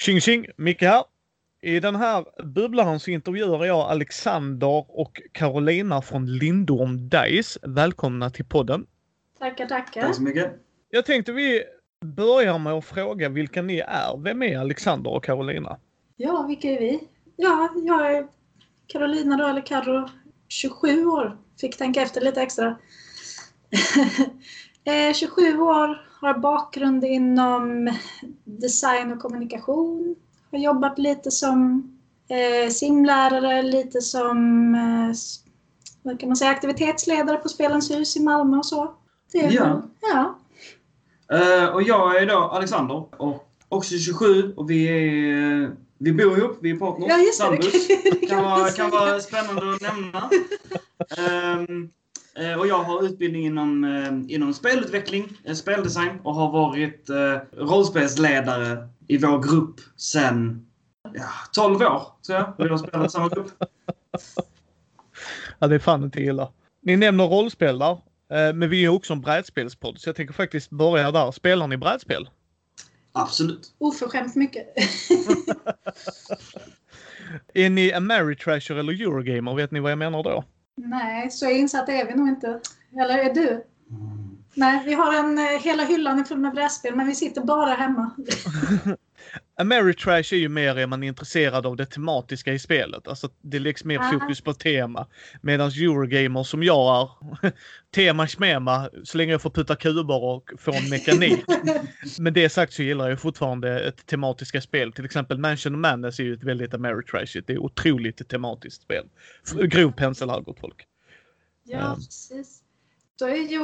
Tjing tjing! Micke här. I den här bubblaren så intervjuar jag Alexander och Carolina från Lindorm Dice. Välkomna till podden. Tackar, tackar. Tack så mycket. Jag tänkte vi börjar med att fråga vilka ni är. Vem är Alexander och Carolina? Ja, vilka är vi? Ja, jag är Carolina då, eller Carro, 27 år. Fick tänka efter lite extra. Eh, 27 år, har bakgrund inom design och kommunikation. Har jobbat lite som eh, simlärare, lite som eh, vad kan man säga, aktivitetsledare på Spelens hus i Malmö och så. Det är Ja. ja. Eh, och jag är då Alexander och också 27 och vi är vi bor ihop, vi är partners, Ja, just det. sambos. Det kan, det kan, man vara, kan vara spännande att nämna. Eh, och jag har utbildning inom, eh, inom spelutveckling, eh, speldesign och har varit eh, rollspelsledare i vår grupp sedan ja, 12 år, tror jag. Vi har spelat i samma grupp. Ja, det är fan inte illa. Ni nämner rollspel där. eh, Men vi är också en brädspelspodd, så jag tänker faktiskt börja där. Spelar ni brädspel? Absolut. Oförskämt mycket. Är ni Ameritrasher eller Eurogamer? Vet ni vad jag menar då? Nej, så insatt är vi nog inte. Eller är du? Nej, vi har en, eh, hela hyllan är full med brädspel, men vi sitter bara hemma. Ameritrash är ju mer är man intresserad av det tematiska i spelet. Alltså det läggs mer Ah. fokus på tema. Medan Eurogamer som jag är, tema smema, så länge jag får putta kuber och få en mekanik. Men det sagt så gillar jag fortfarande ett tematiska spel. Till exempel Mansion of Madness är ju ett väldigt Ameritrashigt. Det är otroligt tematiskt spel. F- Grov pensel här gott folk. Ja, Ja. precis. Då är ju,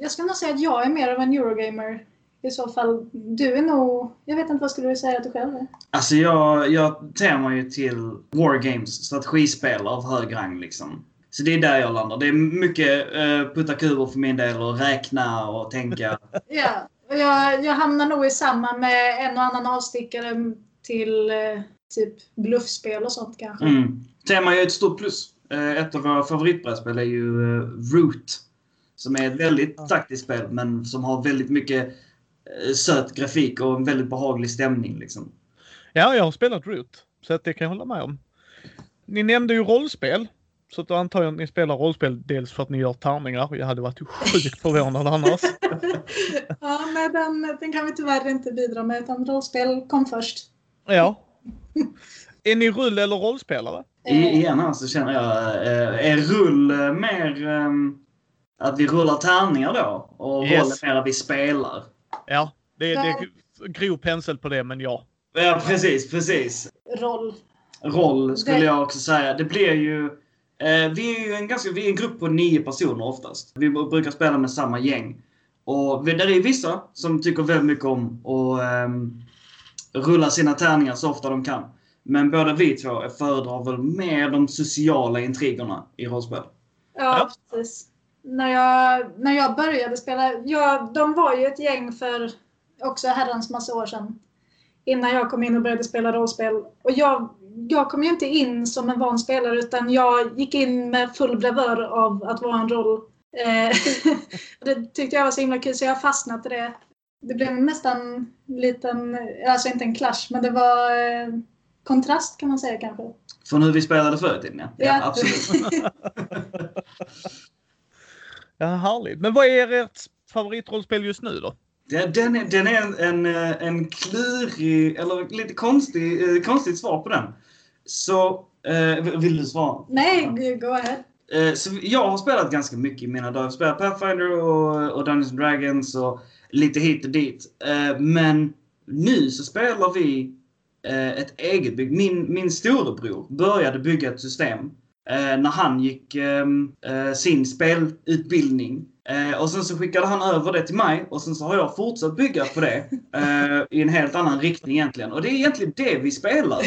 jag skulle nog säga att jag är mer av en Eurogamer. I så fall, du är nog... Jag vet inte vad skulle du säga att du själv är? Alltså jag, jag ter mig ju till wargames, strategispel av hög rang liksom. Så det är där jag landar. Det är mycket uh, putta kuber för min del och räkna och tänka. Ja, och jag, jag hamnar nog i samma med en och annan avstickare till eh, typ bluffspel och sånt kanske. Mm. Tema är ju ett stort plus. Eh, ett av våra favoritbrädspel är ju uh, Root. Som är ett väldigt taktiskt spel men som har väldigt mycket söt grafik och en väldigt behaglig stämning liksom. Ja, jag har spelat Root. Så att det kan jag hålla med om. Ni nämnde ju rollspel. Så då antar jag att ni spelar rollspel dels för att ni gör tärningar. Jag hade varit sjukt förvånad annars. Ja, nej, den, den kan vi tyvärr inte bidra med, utan rollspel kom först. Ja. Är ni rull eller rollspelare? I, igen här så känner jag, eh, är rull eh, mer ehm, att vi rullar tärningar då? Och Yes. roll är mer att vi spelar? Ja, det, det är grov pensel på det, men ja. Ja, precis, precis. Roll. Roll skulle Det- jag också säga. Det blir ju... Eh, vi är ju en, ganska, vi är en grupp på nio personer oftast. Vi brukar spela med samma gäng. Och vi- där är vissa som tycker väldigt mycket om att ehm, rulla sina tärningar så ofta de kan. Men båda vi två föredrar väl mer de sociala intrigerna i rollspel. Ja. precis. När jag, när jag började spela, ja, de var ju ett gäng för också herrans massa år sedan. Innan jag kom in och började spela rollspel. Och jag, jag kom ju inte in som en van spelare utan jag gick in med full bravör av att vara en roll. Eh, det tyckte jag var så himla kul så jag har fastnat i det. Det blev nästan en liten, alltså inte en clash, men det var eh, kontrast kan man säga kanske. Från hur vi spelade förr i tiden, ja. ja. absolut. Ja, härligt. Men vad är ert favoritrollspel just nu då? Ja, den är, den är en, en, eh, en klurig, eller lite konstig, eh, konstigt svar på den. Så, eh, vill du svara? Nej, go ahead. Eh, så jag har spelat ganska mycket i mina dagar. Jag har spelat Pathfinder och, och Dungeons and Dragons och lite hit och dit. Eh, men nu så spelar vi ett eget bygge. Min, min storebror började bygga ett system när han gick ehm, eh, sin spelutbildning. Eh, och sen så skickade han över det till mig och sen så har jag fortsatt bygga på det eh, i en helt annan riktning egentligen. Och det är egentligen det vi spelar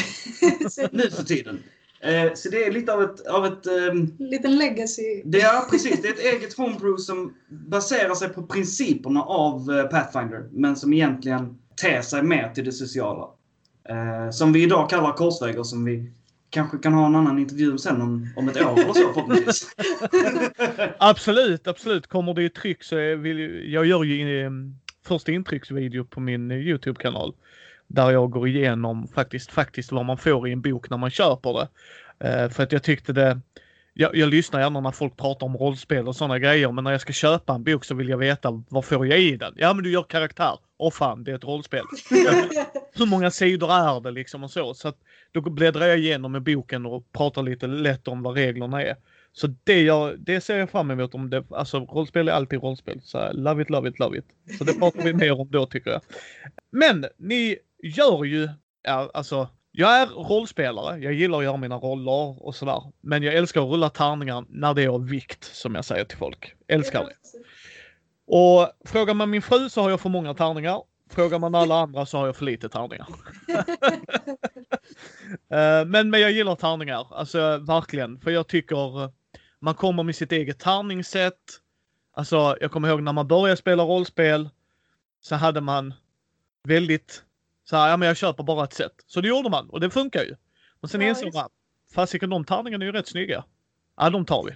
nu för tiden. Eh, så det är lite av ett, av ett ehm, liten legacy. det är precis, det är ett eget homebrew som baserar sig på principerna av eh, Pathfinder, men som egentligen ter sig mer till det sociala. Eh, som vi idag kallar korsvägar, som vi kanske kan ha en annan intervju sen om, om ett år eller så förhoppningsvis. Absolut, absolut. Kommer det i tryck så vill ju- jag gör ju en första intrycksvideo på min eh, Youtube-kanal. Där jag går igenom faktiskt, faktiskt vad man får i en bok när man köper det. Eh, för att jag tyckte det, jag, jag lyssnar gärna när folk pratar om rollspel och sådana grejer men när jag ska köpa en bok så vill jag veta vad får jag i den? Ja men du gör karaktär. Åh fan, det är ett rollspel. Hur många sidor är det liksom och så. Så att då bläddrar jag igenom i boken och pratar lite lätt om vad reglerna är. Så det, jag, det ser jag fram emot. Om det, alltså rollspel är alltid rollspel. Så love it, love it, love it. Så det pratar vi mer om då tycker jag. Men ni gör ju, ja, alltså jag är rollspelare. Jag gillar att göra mina roller och sådär. Men jag älskar att rulla tärningar när det är av vikt som jag säger till folk. Älskar det. Och frågar man min fru så har jag för många tärningar. Frågar man alla andra så har jag för lite tärningar. Eh, men, men jag gillar tärningar, alltså verkligen. För jag tycker man kommer med sitt eget tärningssätt. Alltså jag kommer ihåg när man började spela rollspel så hade man väldigt så här, ja men jag köper bara ett sätt. Så det gjorde man och det funkar ju. Men sen ja, insåg man, fasiken de tärningarna är ju rätt snygga. Ja, de tar vi.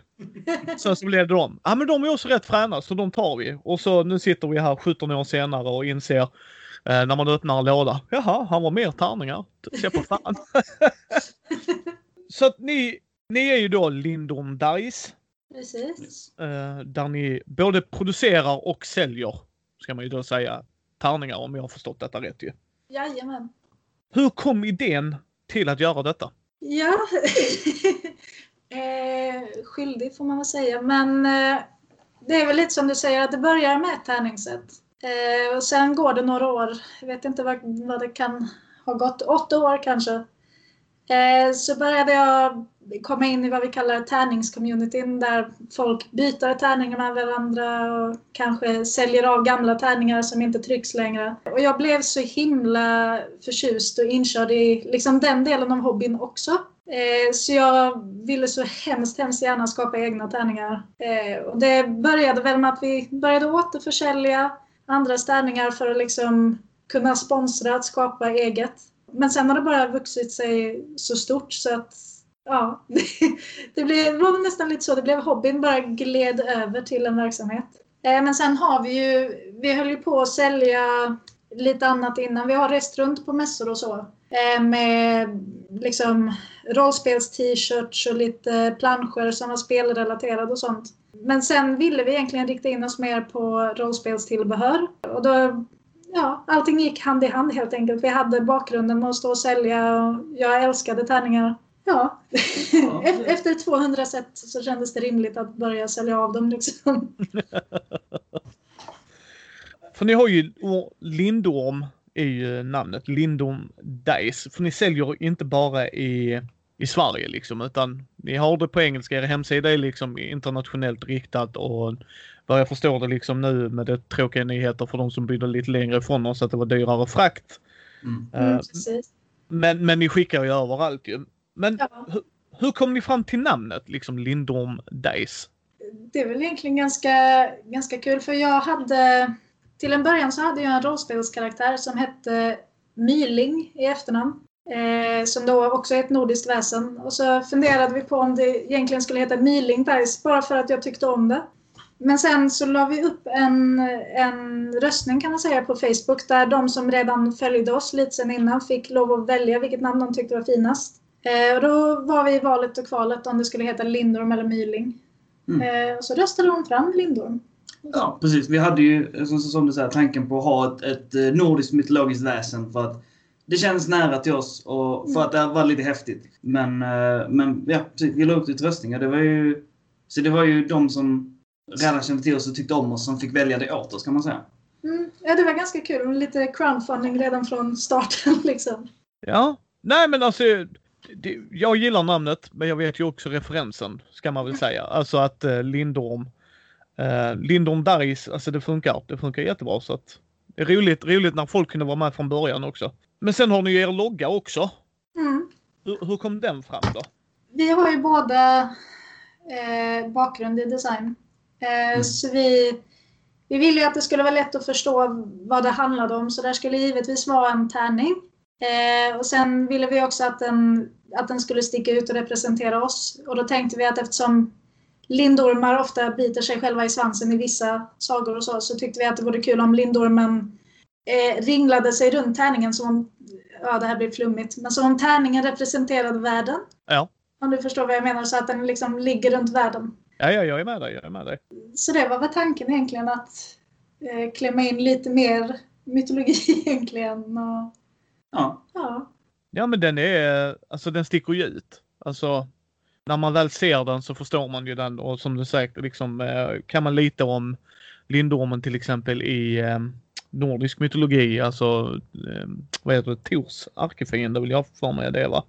Sen så blev det de. Ja, men de är också rätt fräna så de tar vi. Och så nu sitter vi här 17 år senare och inser eh, när man öppnar en låda. Jaha, han var mer tärningar. Se på fan. så att ni, ni är ju då Lindom Dice. Precis. Eh, där ni både producerar och säljer, ska man ju då säga, tärningar om jag har förstått detta rätt ju. Jajamän. Hur kom idén till att göra detta? Ja, eh, skyldig får man väl säga. Men eh, det är väl lite som du säger att det börjar med ett tärningssätt. Eh, och sen går det några år. Jag vet inte vad, vad det kan ha gått. Åtta år kanske. Eh, så började jag komma in i vad vi kallar tärningscommunityn där folk byter tärningar med varandra och kanske säljer av gamla tärningar som inte trycks längre. Och jag blev så himla förtjust och inkörd i liksom den delen av hobbyn också. Eh, så jag ville så hemskt, hemskt gärna skapa egna tärningar. Eh, och det började väl med att vi började återförsälja andra tärningar för att liksom kunna sponsra, att skapa eget. Men sen har det bara vuxit sig så stort så att ja, det, blev, det var nästan lite så. Det blev hobbyn bara gled över till en verksamhet. Eh, men sen har vi ju, vi höll ju på att sälja lite annat innan. Vi har rest runt på mässor och så. Eh, med liksom rollspels-t-shirts och lite planscher som var spelrelaterade och sånt. Men sen ville vi egentligen rikta in oss mer på rollspelstillbehör. Och då, ja, allting gick hand i hand helt enkelt. Vi hade bakgrunden med att stå och sälja och jag älskade tärningar. Ja, efter 200 set så kändes det rimligt att börja sälja av dem liksom. För ni har ju Lindorm är ju namnet, Lindorm Dice. För ni säljer inte bara i, i Sverige liksom utan ni har det på engelska, er hemsida är liksom internationellt riktat och vad jag förstår det liksom nu med det tråkiga nyheter för de som bodde lite längre ifrån oss att det var dyrare frakt. Mm. Uh, men, men ni skickar ju överallt ju. Men ja. hur, hur kom ni fram till namnet, liksom Lindorm Dice? Det är väl egentligen ganska, ganska kul för jag hade till en början så hade jag en rollspelskaraktär som hette Myling i efternamn. Eh, som då också är ett nordiskt väsen. Och så funderade vi på om det egentligen skulle heta Myling Dice bara för att jag tyckte om det. Men sen så la vi upp en, en röstning kan man säga på Facebook där de som redan följde oss lite sen innan fick lov att välja vilket namn de tyckte var finast. Eh, och då var vi i valet och kvalet om det skulle heta Lindorm eller Myling. Mm. Eh, så röstade hon fram Lindorm. Ja, precis. Vi hade ju som, som du säger tanken på att ha ett, ett eh, nordiskt mytologiskt väsen för att det känns nära till oss och för mm. att det var lite häftigt. Men, eh, men ja, precis. Vi la upp det till röstningar. Det var ju, så det var ju de som redan kände till oss och tyckte om oss som fick välja det åt oss kan man säga. Mm. Ja, det var ganska kul. Lite crowdfunding redan från starten liksom. Ja, nej men alltså det, jag gillar namnet, men jag vet ju också referensen, ska man väl säga. Alltså att eh, Lindorm, eh, Lindorm Dice, alltså det funkar. Det funkar jättebra så att det är roligt, roligt när folk kunde vara med från början också. Men sen har ni ju er logga också. Mm. Hur, hur, kom den fram då? Vi har ju båda eh, bakgrund i design. Eh, mm. Så vi, vi ville ju att det skulle vara lätt att förstå vad det handlade om, så där skulle givetvis vara en tärning. Eh, och sen ville vi också att den, att den skulle sticka ut och representera oss. Och då tänkte vi att eftersom lindormar ofta biter sig själva i svansen i vissa sagor och så, så tyckte vi att det vore kul om lindormen eh, ringlade sig runt tärningen som om, ja det här blir flummigt, men som om tärningen representerade världen. Ja. Om du förstår vad jag menar, så att den liksom ligger runt världen. Ja, ja, jag är med dig. Jag är med dig. Så det var väl tanken egentligen att eh, klämma in lite mer mytologi egentligen. Och, Ja. ja. Ja, men den är, alltså den sticker ju ut. Alltså, när man väl ser den så förstår man ju den och som du säger, liksom, eh, kan man lite om Lindormen till exempel i eh, nordisk mytologi, alltså eh, vad heter det, Tors ärkefiende vill jag för mig det va?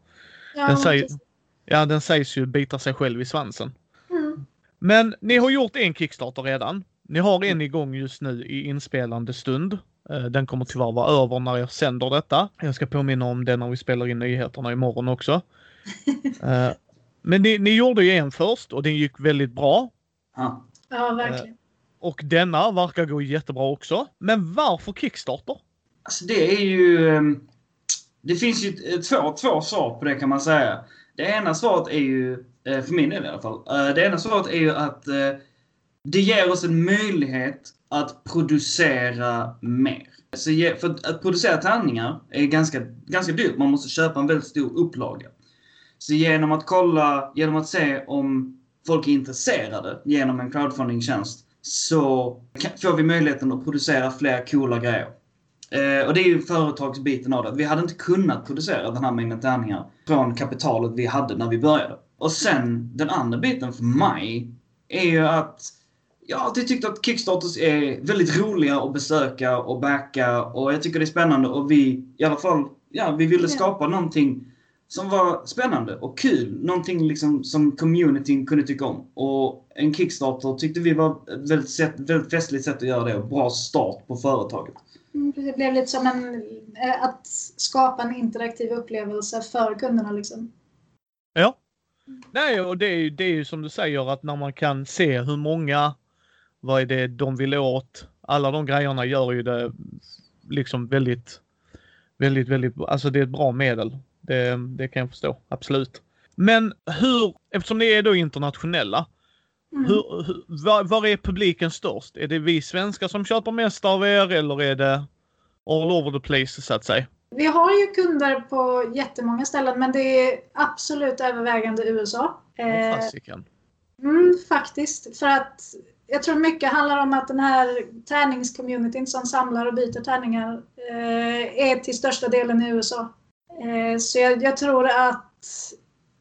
ja Den säger, precis. ja, den sägs ju bita sig själv i svansen. Mm. Men ni har gjort en Kickstarter redan. Ni har en igång just nu i inspelande stund. Eh, Den kommer tyvärr vara över när jag sänder detta. Jag ska påminna om det när vi spelar in nyheterna imorgon också. Eh, Men ni, ni gjorde ju en först och den gick väldigt bra. ja. Ja, verkligen. Och denna verkar gå jättebra också. Men varför Kickstarter? Alltså det är ju... ehm, Det finns ju två, två svar på det kan man säga. Det ena svaret är ju, eh, för min del i alla fall, eh, det ena svaret är ju att eh, det ger oss en möjlighet att producera mer. Så för att- producera tärningar är ganska, ganska dyrt. Man måste köpa en väldigt stor upplaga. Så genom att kolla, genom att se om folk är intresserade genom en crowdfunding-tjänst så får vi möjligheten att producera fler coola grejer. Eh, och det är ju företagsbiten av det. Vi hade inte kunnat producera den här mängden tärningar från kapitalet vi hade när vi började. Och sen den andra biten för mig är ju att jag har alltid tyckt att Kickstarters är väldigt roliga att besöka och backa och jag tycker det är spännande och vi i alla fall, ja, vi ville skapa någonting som var spännande och kul. Någonting liksom som communityn kunde tycka om. Och en Kickstarter tyckte vi var ett väldigt, sätt, väldigt festligt sätt att göra det och bra start på företaget. Mm. Det blev lite som en, eh, att skapa en interaktiv upplevelse för kunderna. Liksom. Ja. Nej, och det är, ju, det är ju som du säger att när man kan se hur många, vad är det de vill åt. Alla de grejerna gör ju det liksom väldigt, väldigt, väldigt, alltså det är ett bra medel. Det, det kan jag förstå, absolut. Men hur, eftersom ni är då internationella, Mm. hur, hur, var, var är publiken störst? Är det vi svenskar som köper mest av er eller är det all over the place så att säga? Vi har ju kunder på jättemånga ställen men det är absolut övervägande USA. Eh, mm, faktiskt. För att jag tror mycket handlar om att den här tärningscommunityn som samlar och byter tärningar eh, är till största delen i USA. Eh, så jag, jag tror att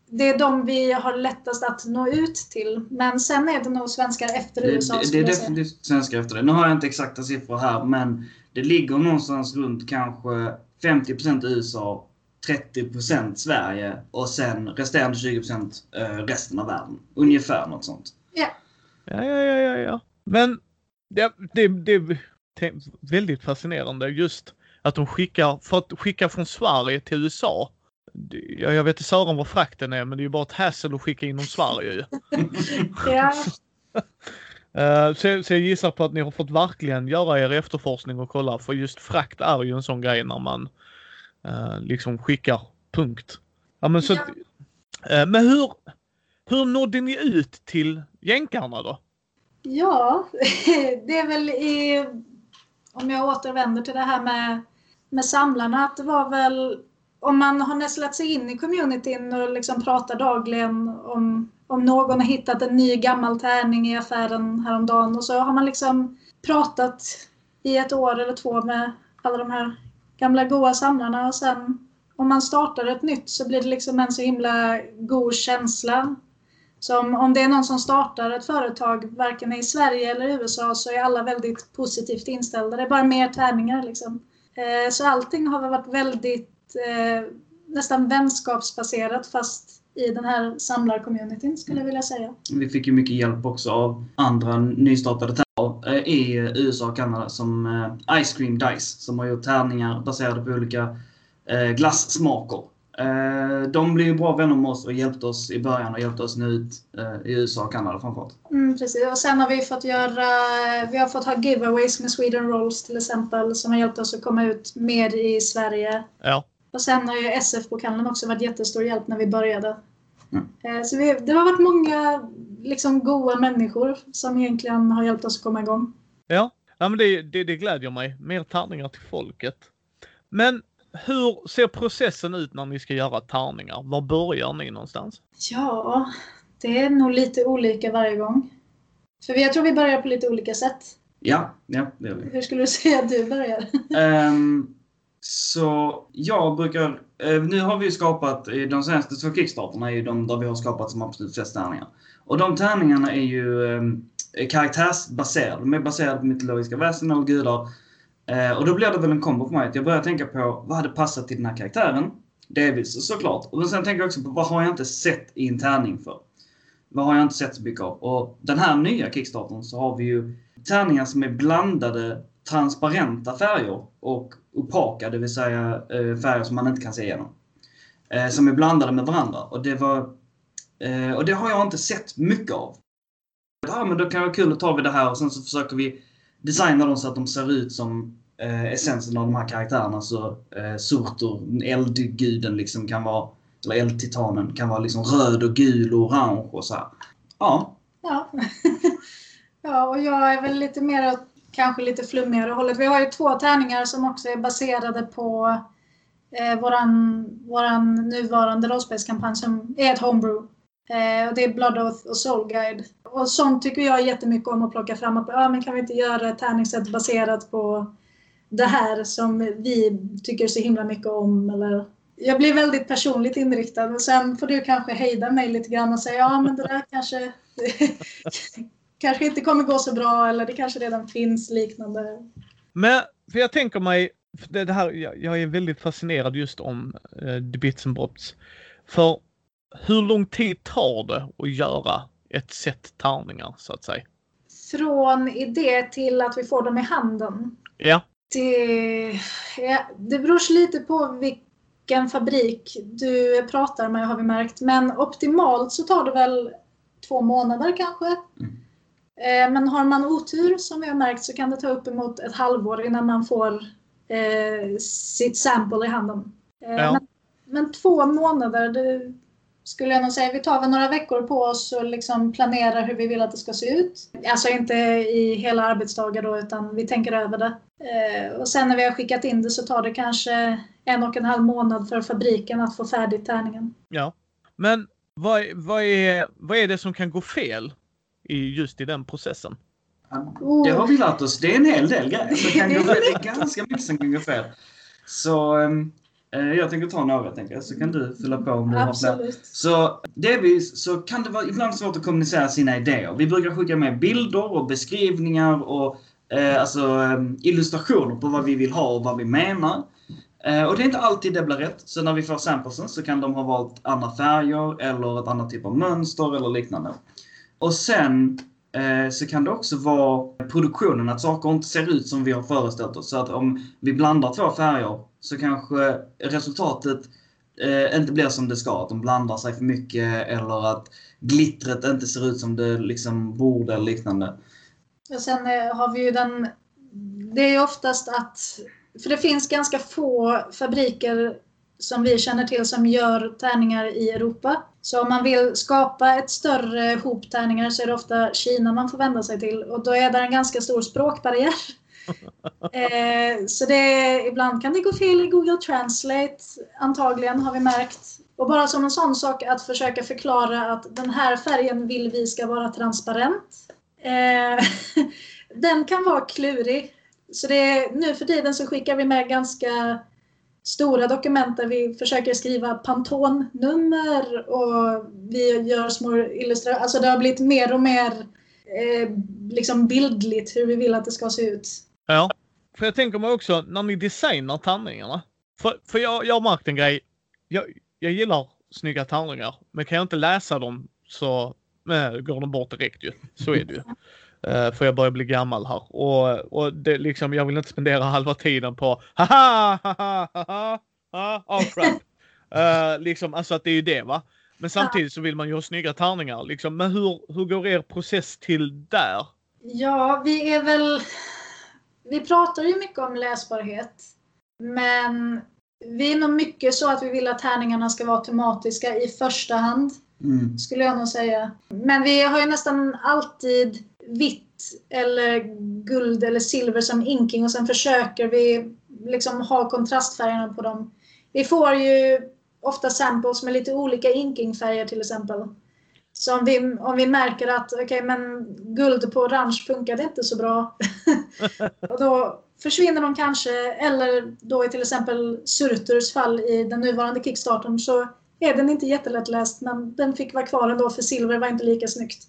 det är de vi har lättast att nå ut till. Men sen är det nog svenskar efter Det, USA. det, det är definitivt svenska efter det. Nu har jag inte exakta siffror här, men det ligger någonstans runt kanske 50% USA, 30% Sverige och sen resterande 20% eh, resten av världen. Ungefär något sånt. Ja. Ja, ja, ja, ja, ja. Men det, det, det är väldigt fascinerande just att de skickar, för att skicka från Sverige till USA. det- Ja, jag vet inte Sören vad frakten är, men det är ju bara ett hassle att skicka inom Sverige ju. Ja, Eh, så, så jag gissar på att ni har fått verkligen göra er efterforskning och kolla, för just frakt är ju en sån grej när man eh, liksom skickar punkt. Ja, men så, Ja. eh, men hur, hur nådde ni ut till jänkarna då? Ja, det är väl i... Om jag återvänder till det här med, med samlarna, att det var väl... Om man har nästlat sig in i communityn och liksom pratar dagligen om, om någon har hittat en ny gammal tärning i affären häromdagen och så har man liksom pratat i ett år eller två med alla de här gamla goa samlarna och sen om man startar ett nytt så blir det liksom en så himla god känsla som om det är någon som startar ett företag, varken i Sverige eller i USA, så är alla väldigt positivt inställda. Det är bara mer tärningar liksom. Eh, Så allting har varit väldigt eh, nästan vänskapsbaserat fast i den här samlarcommunityn skulle jag vilja säga. Vi fick ju mycket hjälp också av andra nystartade tärningar eh, i USA och Kanada som eh, Ice Cream Dice som har gjort tärningar baserade på olika eh, glassmaker. Eh, de blev ju bra vänner med oss och hjälpte oss i början och hjälpte oss nu ut eh, i USA och Kanada framförallt. Mm, precis. Och sen har vi fått göra, vi har fått ha giveaways med Sweden Rolls till exempel som har hjälpt oss att komma ut mer i Sverige. Ja. Och sen har ju SF-bokhandeln också varit jättestor hjälp när vi började. Mm. Eh, Så vi, det har varit många liksom, goa människor som egentligen har hjälpt oss att komma igång. Ja, ja men det, det, det glädjer mig. Mer tärningar till folket. Men hur ser processen ut när ni ska göra tärningar? Var börjar ni någonstans? Ja, det är nog lite olika varje gång. För jag tror vi börjar på lite olika sätt. Ja, ja det gör vi. Hur skulle du säga att du börjar? Ehm, så jag brukar, eh, nu har vi skapat, eh, de senaste två kickstarterna är ju de där vi har skapat som absolut flest tärningar. Och de tärningarna är ju eh, karaktärsbaserade, de är baserade på mytologiska väsen och gudar. Eh, och då blir det väl en kombo för mig att jag börjar tänka på vad hade passat till den här karaktären? Delvis såklart. Och sen tänker jag också på vad har jag inte sett i en tärning för? Vad har jag inte sett så mycket av? Och den här nya kickstarten så har vi ju tärningar som är blandade transparenta färger och opaka, det vill säga eh, färger som man inte kan se igenom. Eh, som är blandade med varandra. Och det, var, eh, och det har jag inte sett mycket av. Ja, men då kan det vara kul att ta vi det här och sen så försöker vi designa dem så att de ser ut som eh, essensen av de här karaktärerna. Så eh, Surtur, eldguden liksom kan vara, eller eldtitanen kan vara liksom röd och gul och orange och så här. Ja. Ja. ja, och jag är väl lite mer åt kanske lite flummigare hållet. Vi har ju två tärningar som också är baserade på eh, våran, våran nuvarande rollspelskampanj som är ett homebrew. Eh, och det är Blood Oath och Soul Guide. Och sånt tycker jag jättemycket om att plocka fram. Att, ah, men kan vi inte göra ett tärningssätt baserat på det här som vi tycker så himla mycket om? Eller... Jag blir väldigt personligt inriktad. Och sen får du kanske hejda mig lite grann och säga ja men det där kanske kanske inte kommer gå så bra eller det kanske redan finns liknande. Men, för jag tänker mig, det, det här, jag, jag är väldigt fascinerad just om uh, The Bits and Bobs. För hur lång tid tar det att göra ett set tärningar så att säga? Från idé till att vi får dem i handen. Ja. Det, det beror lite på vilken fabrik du pratar med har vi märkt. Men optimalt så tar det väl två månader kanske. Mm. Eh, Men har man otur som vi har märkt så kan det ta uppemot ett halvår innan man får eh, sitt sample i handen. Eh, Ja. men, men två månader, det skulle jag nog säga. Vi tar väl några veckor på oss och liksom planerar hur vi vill att det ska se ut. Alltså inte i hela arbetsdagar då utan vi tänker över det. Eh, och sen när vi har skickat in det så tar det kanske en och en halv månad för fabriken att få färdigt tärningen. Ja. Men vad, vad, är, vad är det som kan gå fel i, just i den processen? Oh. Det har vi lärt oss. Det är en hel del grejer som kan gå fel. Det är ganska mycket som kan gå fel. Så ehm, eh, jag tänker ta några tänker jag, så kan du fylla på om du har fler. Absolut. Så delvis så kan det vara ibland svårt att kommunicera sina idéer. Vi brukar skicka med bilder och beskrivningar och eh, alltså, eh, illustrationer på vad vi vill ha och vad vi menar. Eh, och det är inte alltid det blir rätt. Så när vi får samplesen så kan de ha valt andra färger eller ett annat typ av mönster eller liknande. Och sen eh, så kan det också vara produktionen, att saker inte ser ut som vi har föreställt oss. Så att om vi blandar två färger så kanske resultatet eh, inte blir som det ska. Att de blandar sig för mycket eller att glittret inte ser ut som det liksom borde eller liknande. Och sen eh, har vi ju den... Det är ju oftast att... För det finns ganska få fabriker som vi känner till som gör tärningar i Europa. Så om man vill skapa ett större hop tärningar så är det ofta Kina man får vända sig till. Och då är det en ganska stor språkbarriär eh, så det, ibland kan det gå fel i Google Translate, antagligen har vi märkt. Och bara som en sån sak att försöka förklara att den här färgen vill vi ska vara transparent. Eh, den kan vara klurig. Så det nu för tiden så skickar vi med ganska stora dokument där vi försöker skriva Pantone-nummer och vi gör små illustrationer. Alltså det har blivit mer och mer eh, liksom bildligt hur vi vill att det ska se ut. För jag tänker mig också när ni designar tärningarna. För, för jag, jag har märkt en grej. Jag, jag gillar snygga tärningar. Men kan jag inte läsa dem så eh, går de bort direkt ju. Så är det ju. Eh, för jag börjar bli gammal här. Och, och det, liksom, jag vill inte spendera halva tiden på haha, haha, haha, haha, oh crap. Eh, liksom, alltså att det är ju det va. Men samtidigt så vill man ju ha snygga tärningar. Liksom. Men hur, hur går er process till där? Ja, vi är väl... Vi pratar ju mycket om läsbarhet. Men vi är nog mycket så att vi vill att tärningarna ska vara tematiska i första hand. Mm. Skulle jag nog säga. Men vi har ju nästan alltid vitt eller guld eller silver som inking och sen försöker vi liksom ha kontrastfärgerna på dem. Vi får ju ofta samples med lite olika inkingfärger till exempel. Så om vi, om vi märker att okay, men guld på orange funkade inte så bra. och då försvinner de kanske. Eller då i till exempel Surturs fall i den nuvarande kickstarten så är den inte jättelättläst men den fick vara kvar ändå för silver var inte lika snyggt.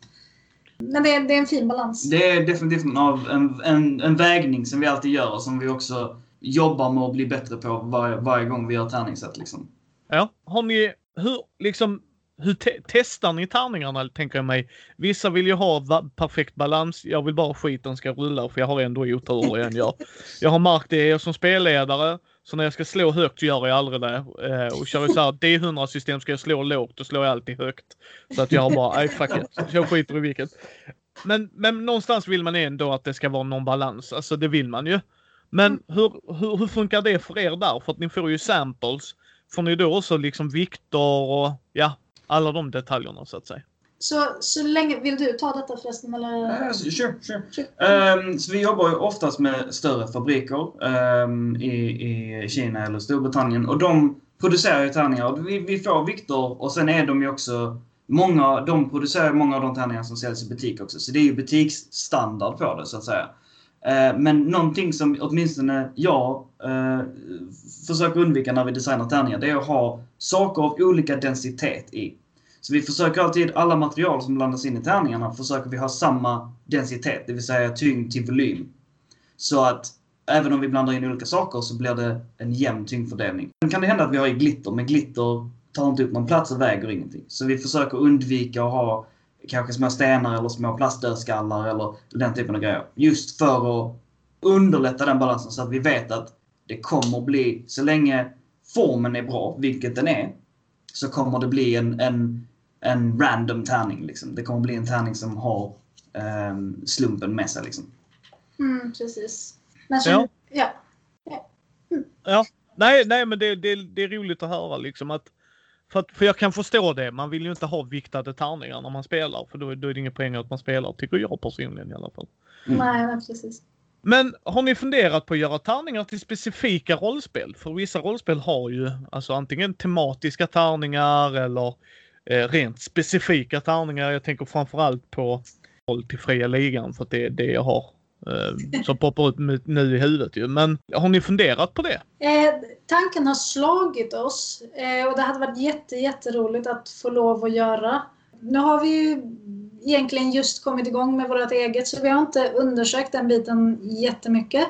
Men det är, det är en fin balans. Det är definitivt en, en, en, en vägning som vi alltid gör och som vi också jobbar med att bli bättre på varje, varje gång vi gör tärningssätt. Liksom. Ja, har ni, hur, liksom, hur te testar ni tärningarna tänker jag mig? Vissa vill ju ha perfekt balans. Jag vill bara skiten ska rulla för jag har ändå otur igen jag. Jag har märkt det som spelledare. Så när jag ska slå högt gör jag aldrig det. Eh, och kör så här D100 system ska jag slå lågt, då slår jag alltid högt. Så att jag har bara, nej fuck it. Jag skiter i vilket. Men, men någonstans vill man ändå att det ska vara någon balans. Alltså det vill man ju. Men hur, hur, hur funkar det för er där? För att ni får ju samples. Får ni då också liksom vikter och ja, alla de detaljerna så att säga? Så, så länge, vill du ta detta förresten? Eller? Uh, sure, sure. sure. Um, så vi jobbar ju oftast med större fabriker um, i, i Kina eller Storbritannien och de producerar ju tärningar. Vi, vi får vikter och sen är de ju också Många, de producerar många av de tärningar som säljs i butik också, så det är ju butiksstandard på det så att säga. Eh, men någonting som åtminstone jag eh, försöker undvika när vi designar tärningar, det är att ha saker av olika densitet i. Så vi försöker alltid, alla material som blandas in i tärningarna, försöker vi ha samma densitet, det vill säga tyngd till volym. Så att även om vi blandar in olika saker så blir det en jämn tyngdfördelning. Sen kan det hända att vi har i glitter, men glitter tar inte upp någon plats och väger ingenting. Så vi försöker undvika att ha kanske små stenar eller små plastdödskallar eller den typen av grejer. Just för att underlätta den balansen så att vi vet att det kommer bli, så länge formen är bra, vilket den är, så kommer det bli en, en, en random tärning. Liksom. Det kommer bli en tärning som har um, slumpen med sig. Liksom. Mm, precis. Men så, ja. Ja. Ja. Mm. ja. Nej, nej, men det, det, det är roligt att höra liksom att för, att, för jag kan förstå det. Man vill ju inte ha viktade tärningar när man spelar. För då, då är det inga poäng att man spelar, tycker jag personligen i alla fall. Mm. Nej, nej, precis. Men har ni funderat på att göra tärningar till specifika rollspel? För vissa rollspel har ju alltså antingen tematiska tärningar eller eh, rent specifika tärningar. Jag tänker framförallt på håll till fria ligan för att det är det jag har eh, som poppar upp nu i huvudet ju. Men har ni funderat på det? Eh, tanken har slagit oss eh, och det hade varit jätte, jätteroligt att få lov att göra. Nu har vi ju egentligen just kommit igång med vårt eget så vi har inte undersökt den biten jättemycket.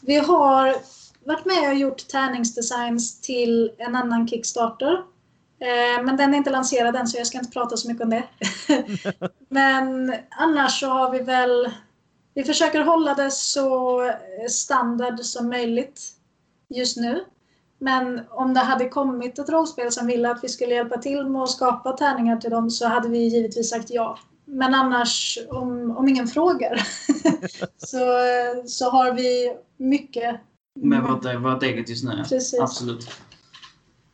Vi har varit med och gjort tärningsdesigns till en annan Kickstarter. Eh, men den är inte lanserad än så jag ska inte prata så mycket om det. Men annars så har vi väl vi försöker hålla det så standard som möjligt just nu. Men om det hade kommit ett rollspel som ville att vi skulle hjälpa till med att skapa tärningar till dem så hade vi givetvis sagt ja. Men annars, om, om ingen frågar, så, så har vi mycket. Med vårt, vårt eget just nu, Precis. absolut.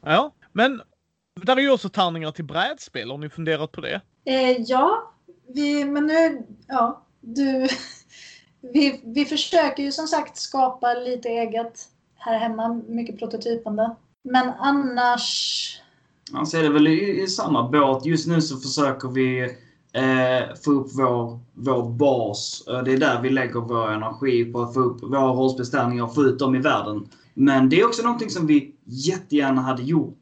Ja, men där är ju också tärningar till brädspel. Har ni funderat på det? Eh, ja, vi, men nu, ja, du, vi, vi försöker ju som sagt skapa lite eget här hemma, mycket prototypande. Men annars... Annars är det väl i, i samma båt. Just nu så försöker vi eh, få upp vår, vår bas. Det är där vi lägger vår energi på att få upp våra rollspelstärningar och få ut dem i världen. Men det är också någonting som vi jättegärna hade gjort.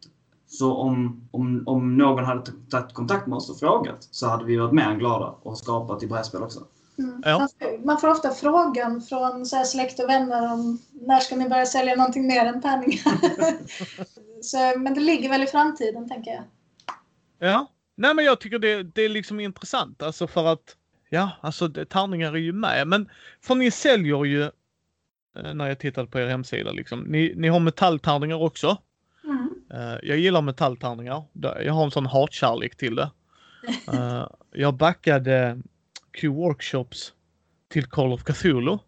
Så om, om, om någon hade tagit kontakt med oss och frågat så hade vi varit mer än glada och skapat i brädspel också. Mm. Ja. Man, får ofta frågan från så släkt och vänner om när ska ni börja sälja någonting mer än tärningar? så, men det ligger väl i framtiden, tänker jag. Ja, nej men jag tycker det, det är liksom intressant, alltså för att ja, alltså det, tärningar är ju med, men för ni säljer ju eh, när jag tittade på er hemsida liksom, ni, ni har metalltärningar också. Uh, jag gillar metalltärningar. Jag har en sån hatkärlek till det. Uh, jag backade Q-workshops till Call of Cthulhu.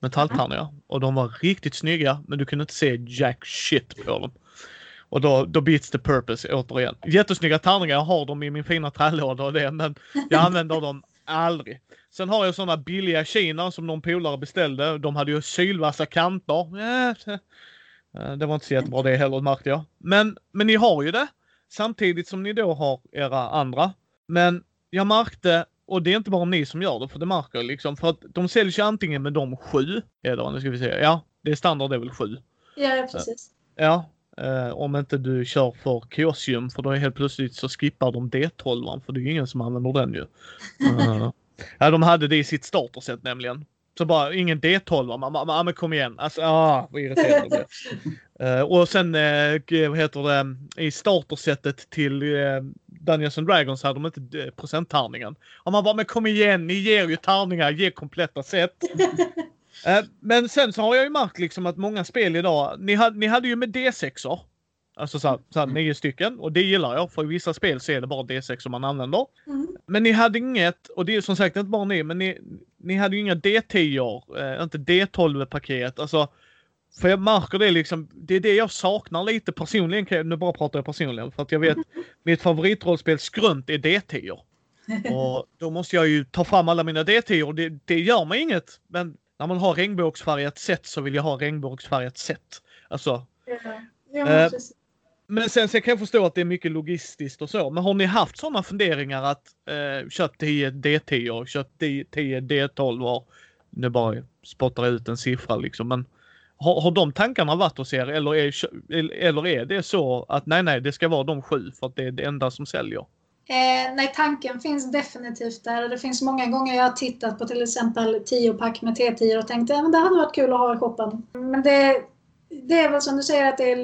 Metalltärningar. Och de var riktigt snygga men du kunde inte se jack shit på dem. Och då, då beats the purpose återigen. Jättesnygga tärningar, jag har dem i min fina trälåda och det men jag använder dem Aldrig. Sen har jag sådana billiga Kina som någon polare beställde. De hade ju sylvassa kanter. Eh, Det var inte så jättebra det heller märkte jag. Men, men ni har ju det. Samtidigt som ni då har era andra. Men jag märkte, och det är inte bara ni som gör det, för det märker jag liksom. För att de säljs ju antingen med de sju, eller nu ska vi se. Ja, det är standard det är väl sju. Ja, precis. Ja, eh, om inte du kör för Kiosium för då är helt plötsligt så skippar de D12 för det är ju ingen som använder den ju. Eh, ja, de hade det i sitt starterset nämligen. Så bara ingen D12. Man, man, man, men kom igen. Alltså, ah, vad irriterad jag blev. Eh, och sen, g- vad heter det, i startersetet till uh, Dungeons and Dragons hade de inte eh, procenttärningen. Och man bara, men kom igen, ni ger ju tärningar, ge kompletta set. Eh, men sen så har jag ju märkt liksom att många spel idag, ni, hade, ni hade ju med D6or. Alltså så här, så här, nio stycken och det gillar jag för i vissa spel så är det bara D6 som man använder. Mm. Men ni hade inget, och det är som sagt inte bara ni, men ni, ni hade ju inga D10, eh, inte D12-paket. Alltså, för jag märker det liksom, det är det jag saknar lite personligen. Nu bara pratar jag personligen för att jag vet mitt favoritrollspel Skrunt är D10. Och då måste jag ju ta fram alla mina D10 och det, det gör mig inget. Men när man har regnbågsfärgat set så vill jag ha regnbågsfärgat set. Alltså, Ja, ja Eh, precis men sen så kan jag förstå att det är mycket logistiskt och så. Men har ni haft sådana funderingar att eh, köp 10 D10 och köp 10 D12 och nu bara spottar jag ut en siffra liksom. Men har, har de tankarna varit hos er eller är, eller är det så att nej, nej, det ska vara de sju för att det är det enda som säljer? Eh, nej, tanken finns definitivt där. Det finns många gånger jag har tittat på till exempel 10-pack med T10 och tänkt att det hade varit kul att ha i shoppen. Men det, det är väl som du säger att det är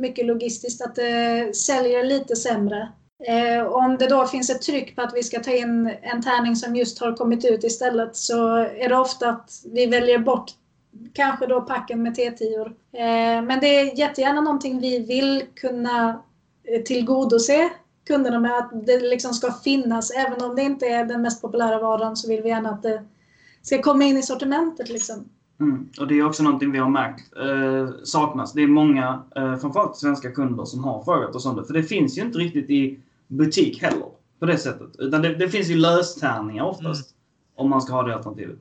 mycket logistiskt att det säljer lite sämre. Eh, om det då finns ett tryck på att vi ska ta in en tärning som just har kommit ut istället så är det ofta att vi väljer bort kanske då packen med T10. Eh, men det är jättegärna någonting vi vill kunna eh, tillgodose kunderna med att det liksom ska finnas. Även om det inte är den mest populära varan så vill vi gärna att det ska komma in i sortimentet. Liksom. Mm. Och det är också någonting vi har märkt eh, saknas. Det är många, eh, framförallt svenska kunder, som har frågat oss om det. För det finns ju inte riktigt i butik heller. På det sättet. Utan det, det finns ju löstärningar oftast. Om man ska ha det alternativet.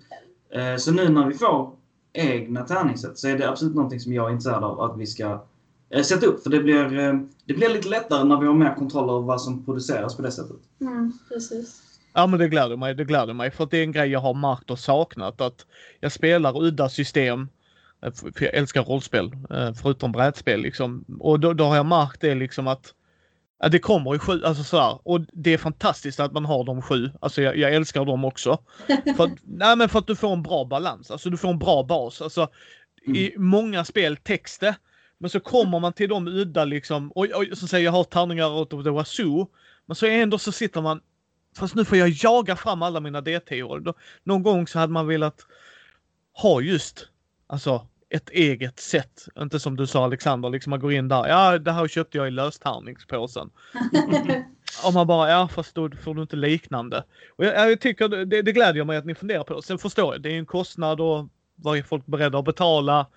Eh, så nu när vi får egna tärningssätt så är det absolut någonting som jag är intresserad av att vi ska eh, sätta upp. För det blir, eh, det blir lite lättare när vi har mer kontroll över vad som produceras på det sättet. Mm, precis. Ja men det gläder mig, det gläder mig för att det är en grej jag har märkt och saknat att jag spelar udda system. eh, För jag älskar rollspel, eh, förutom brädspel liksom. Och då, då har jag märkt det liksom att ja, det kommer i sju, alltså sådär. Och det är fantastiskt att man har de sju. Alltså jag, jag älskar dem också. För att, nej men för att du får en bra balans, alltså du får en bra bas. Alltså i många spel täcks det. Men så kommer man till de udda liksom, och, och så säger jag har tärningar åt the wazoo. Men så ändå så sitter man Fast nu får jag jaga fram alla mina DT-år. Någon gång så hade man velat ha just alltså ett eget sätt. Inte som du sa Alexander, liksom man går in där. Ja, det här köpte jag i löstärningspåsen. Och man bara, ja fast då får du inte liknande. Och jag, jag tycker det, det glädjer mig att ni funderar på det. Sen förstår jag, det är en kostnad och vad är folk beredda att betala?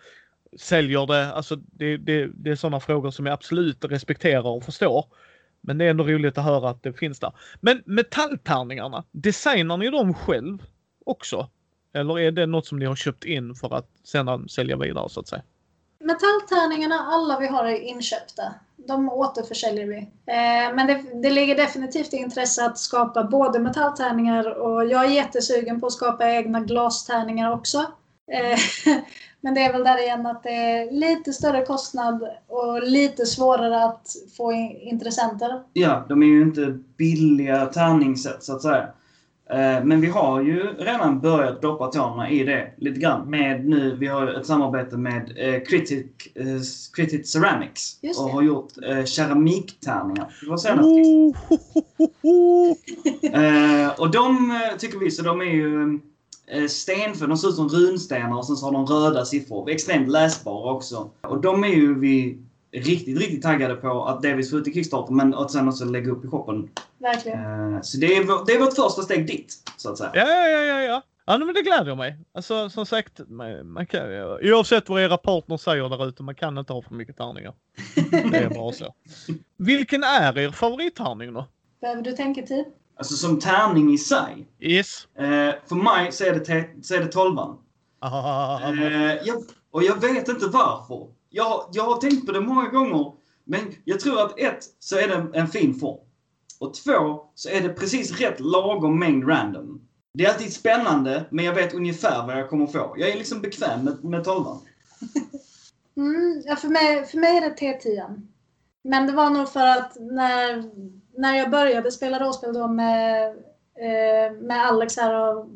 Säljer det? Alltså det, det, det är sådana frågor som jag absolut respekterar och förstår. Men det är ändå roligt att höra att det finns där. Men metalltärningarna, designar ni dem själv också? Eller är det något som ni har köpt in för att sedan sälja vidare så att säga? Metalltärningarna, alla vi har är inköpta. De återförsäljer vi. Eh, men det, det ligger definitivt i intresse att skapa både metalltärningar och jag är jättesugen på att skapa egna glastärningar också. Eh, men det är väl där igen att det är lite större kostnad och lite svårare att få in, intressenter. Ja, de är ju inte billiga tärningssätt så att säga. Eh, Men vi har ju redan börjat doppa tårna i det lite grann. Med nu, vi har ett samarbete med eh, Critic, eh, Critic Ceramics. Och har gjort keramiktärningar. Det var senast. Oh, och de tycker vi, så de är ju eh, stenför, de ser ut som runstenar och sen så har de röda siffror. Extremt läsbara också. Och de är ju vi riktigt, riktigt taggade på att delvis få ut i Kickstarter men att sen också lägga upp i shoppen. Verkligen. Eh, så det är, vår- det är vårt första steg dit, så att säga. Ja, ja, ja, ja, ja. Ja, men det gläder mig. Alltså som sagt, man, man kan, oavsett vad era partners säger där ute, man kan inte ha för mycket tärningar. Det är bara så. Vilken är er favorittärning då? Behöver du tänka tid? Alltså som tärning i sig. Yes. Eh, för mig så är det, så är det tolvan. Ah, Eh, jag, och jag vet inte varför. Jag, jag har tänkt på det många gånger. Men jag tror att ett, så är det en, en fin form. Och två, så är det precis rätt lagom mängd random. Det är alltid spännande, men jag vet ungefär vad jag kommer få. Jag är liksom bekväm med, med tolvan. Mm, ja, för, mig, för mig är det T10. Men det var nog för att när, när jag började spela rollspel då med, eh, med Alex här och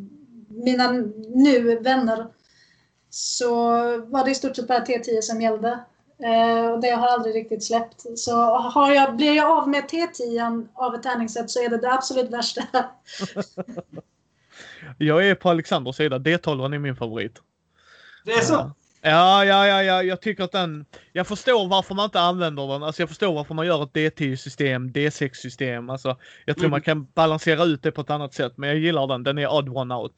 mina nu vänner så var det i stort sett bara T10 som gällde. Eh, och det har aldrig riktigt släppt. Så har jag, blir jag av med T10 av ett tärningssätt så är det det absolut värsta. jag är på Alexanders sida. D12 är min favorit. Det är så? Ja, ja, ja, ja, jag tycker att den... Jag förstår varför man inte använder den. Alltså jag förstår varför man gör ett D10-system, D6-system. Alltså, jag tror Mm. man kan balansera ut det på ett annat sätt. Men jag gillar den. Den är odd one out.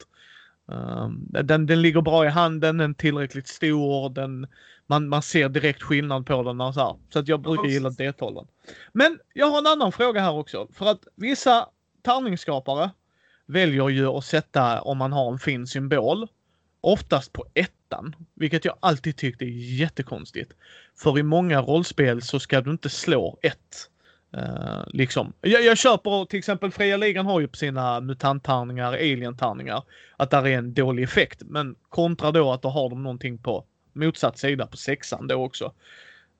Um, den, den ligger bra i handen, den är tillräckligt stor, den, man, man ser direkt skillnad på den. Och så här. så att jag brukar gilla D12. Men jag har en annan fråga här också. För att vissa tärningsskapare väljer ju att sätta, om man har en fin symbol, oftast på ettan. Vilket jag alltid tyckte är jättekonstigt. För i många rollspel så ska du inte slå ett. Uh, liksom. jag, jag köper till exempel Fria Ligan har ju på sina mutanttärningar, alien-tärningar, att där är en dålig effekt. Men kontra då att då har de någonting på motsatt sida på sexan då också.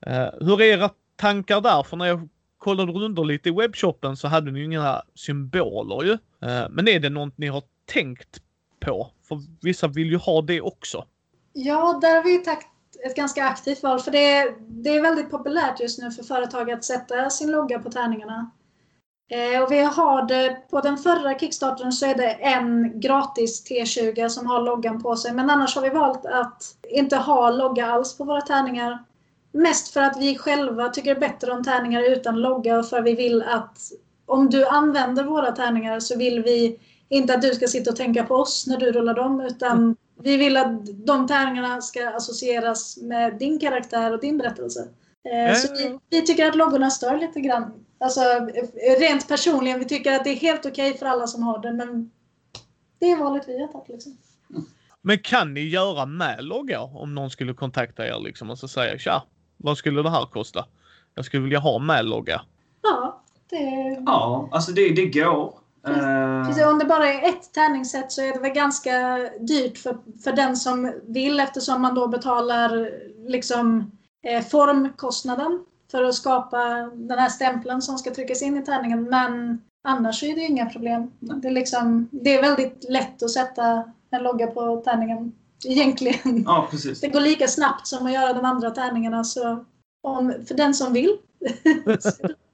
Uh, hur är era tankar där? För när jag kollade runt lite i webbshoppen så hade ni ju inga symboler ju. Uh, men är det något ni har tänkt på? För vissa vill ju ha det också. Ja, där har vi tagit ett ganska aktivt val. För det är, det är väldigt populärt just nu för företag att sätta sin logga på tärningarna. Eh, och vi har det, på den förra Kickstartern så är det en gratis T20 som har loggan på sig. Men annars har vi valt att inte ha logga alls på våra tärningar. Mest för att vi själva tycker bättre om tärningar utan logga och för vi vill att om du använder våra tärningar så vill vi inte att du ska sitta och tänka på oss när du rullar dem utan vi vill att de tärningarna ska associeras med din karaktär och din berättelse. Eh, Så vi, vi tycker att loggorna stör lite grann. Alltså rent personligen, vi tycker att det är helt okej för alla som har det men det är valet vi har tagit liksom. Men kan ni göra med logga om någon skulle kontakta er liksom och så säga tja, vad skulle det här kosta? Jag skulle vilja ha med logga. Ja, det, Ja, alltså det, det går. Eh, precis, om det bara är ett tärningssätt så är det väl ganska dyrt för, för den som vill eftersom man då betalar liksom eh, formkostnaden för att skapa den här stämpeln som ska tryckas in i tärningen. Men annars är det inga problem. Det är, liksom, det är väldigt lätt att sätta en logga på tärningen. Egentligen. ja, precis. Det går lika snabbt som att göra de andra tärningarna. Så om, för den som vill.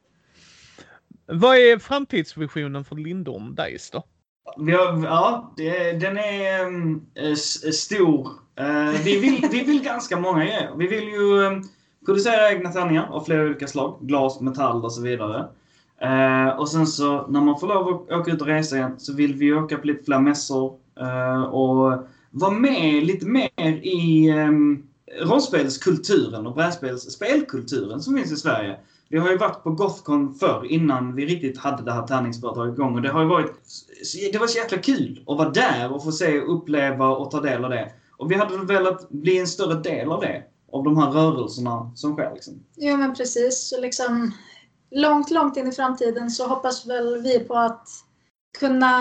Vad är framtidsvisionen för Lindorm Dice då? Har, ja, det, den är um, s- eh, stor. Eh, vi, vill, vi vill ganska många grejer. Vi vill ju um, producera egna tärningar av flera olika slag. Glas, metall och så vidare. Eh, och sen så när man får lov att åka ut och resa igen så vill vi åka på lite fler mässor. och vara med lite mer i um, rollspelskulturen och brädspelskulturen som finns i Sverige. Vi har ju varit på Gothcon förr innan vi riktigt hade det här tärningsföretaget igång och det har ju varit det var så jäkla kul att vara där och få se, uppleva och ta del av det. Och vi hade velat bli en större del av det. Av de här rörelserna som sker liksom. Jo men precis. Så liksom, långt, långt in i framtiden så hoppas väl vi på att kunna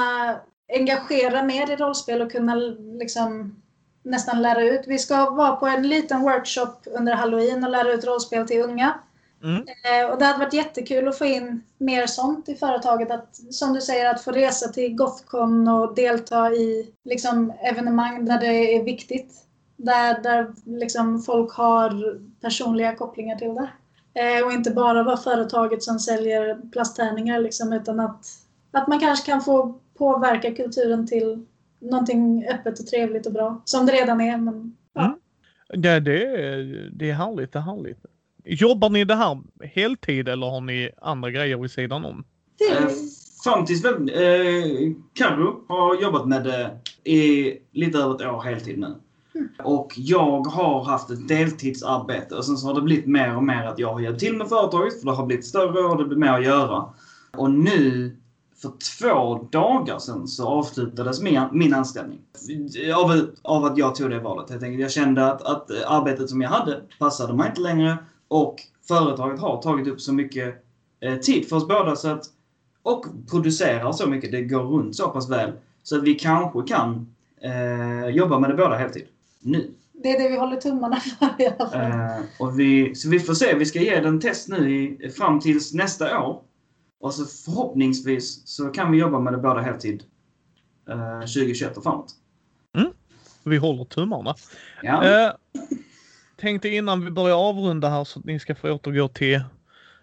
engagera mer i rollspel och kunna liksom nästan lära ut. Vi ska vara på en liten workshop under halloween och lära ut rollspel till unga. Mm. Eh, och det hade varit jättekul att få in mer sånt i företaget. Att, som du säger, att få resa till Gothcon och delta i liksom, evenemang där det är viktigt. Där, där liksom, folk har personliga kopplingar till det. Eh, och inte bara vara företaget som säljer plasttärningar liksom, utan att, att man kanske kan få påverka kulturen till någonting öppet och trevligt och bra. Som det redan är. Men, ja. Ja, det, är, det är härligt, det är härligt. Jobbar ni det här heltid eller har ni andra grejer vid sidan om? Det Eh, fram tills väl, eh, Carro har jobbat med det i lite över ett år heltid nu. Och jag har haft ett deltidsarbete och sen så har det blivit mer och mer att jag har hjälpt till med företaget för det har blivit större och det blir mer att göra. Och nu för två dagar sedan så avslutades min, min anställning. Av, av att jag tog det valet helt enkelt. Jag kände att, att arbetet som jag hade passade mig inte längre och företaget har tagit upp så mycket eh, tid för oss båda så att, och producerar så mycket, det går runt så pass väl, så att vi kanske kan eh, jobba med det båda heltid. Nu. Det är det vi håller tummarna för i alla fall. Eh, och vi, så vi får se, vi ska ge den test nu i, fram tills nästa år. Och så förhoppningsvis så kan vi jobba med det båda heltid eh, 2021 och framåt. Vi håller tummarna. Ja. Eh, tänkte innan vi börjar avrunda här så att ni ska få återgå till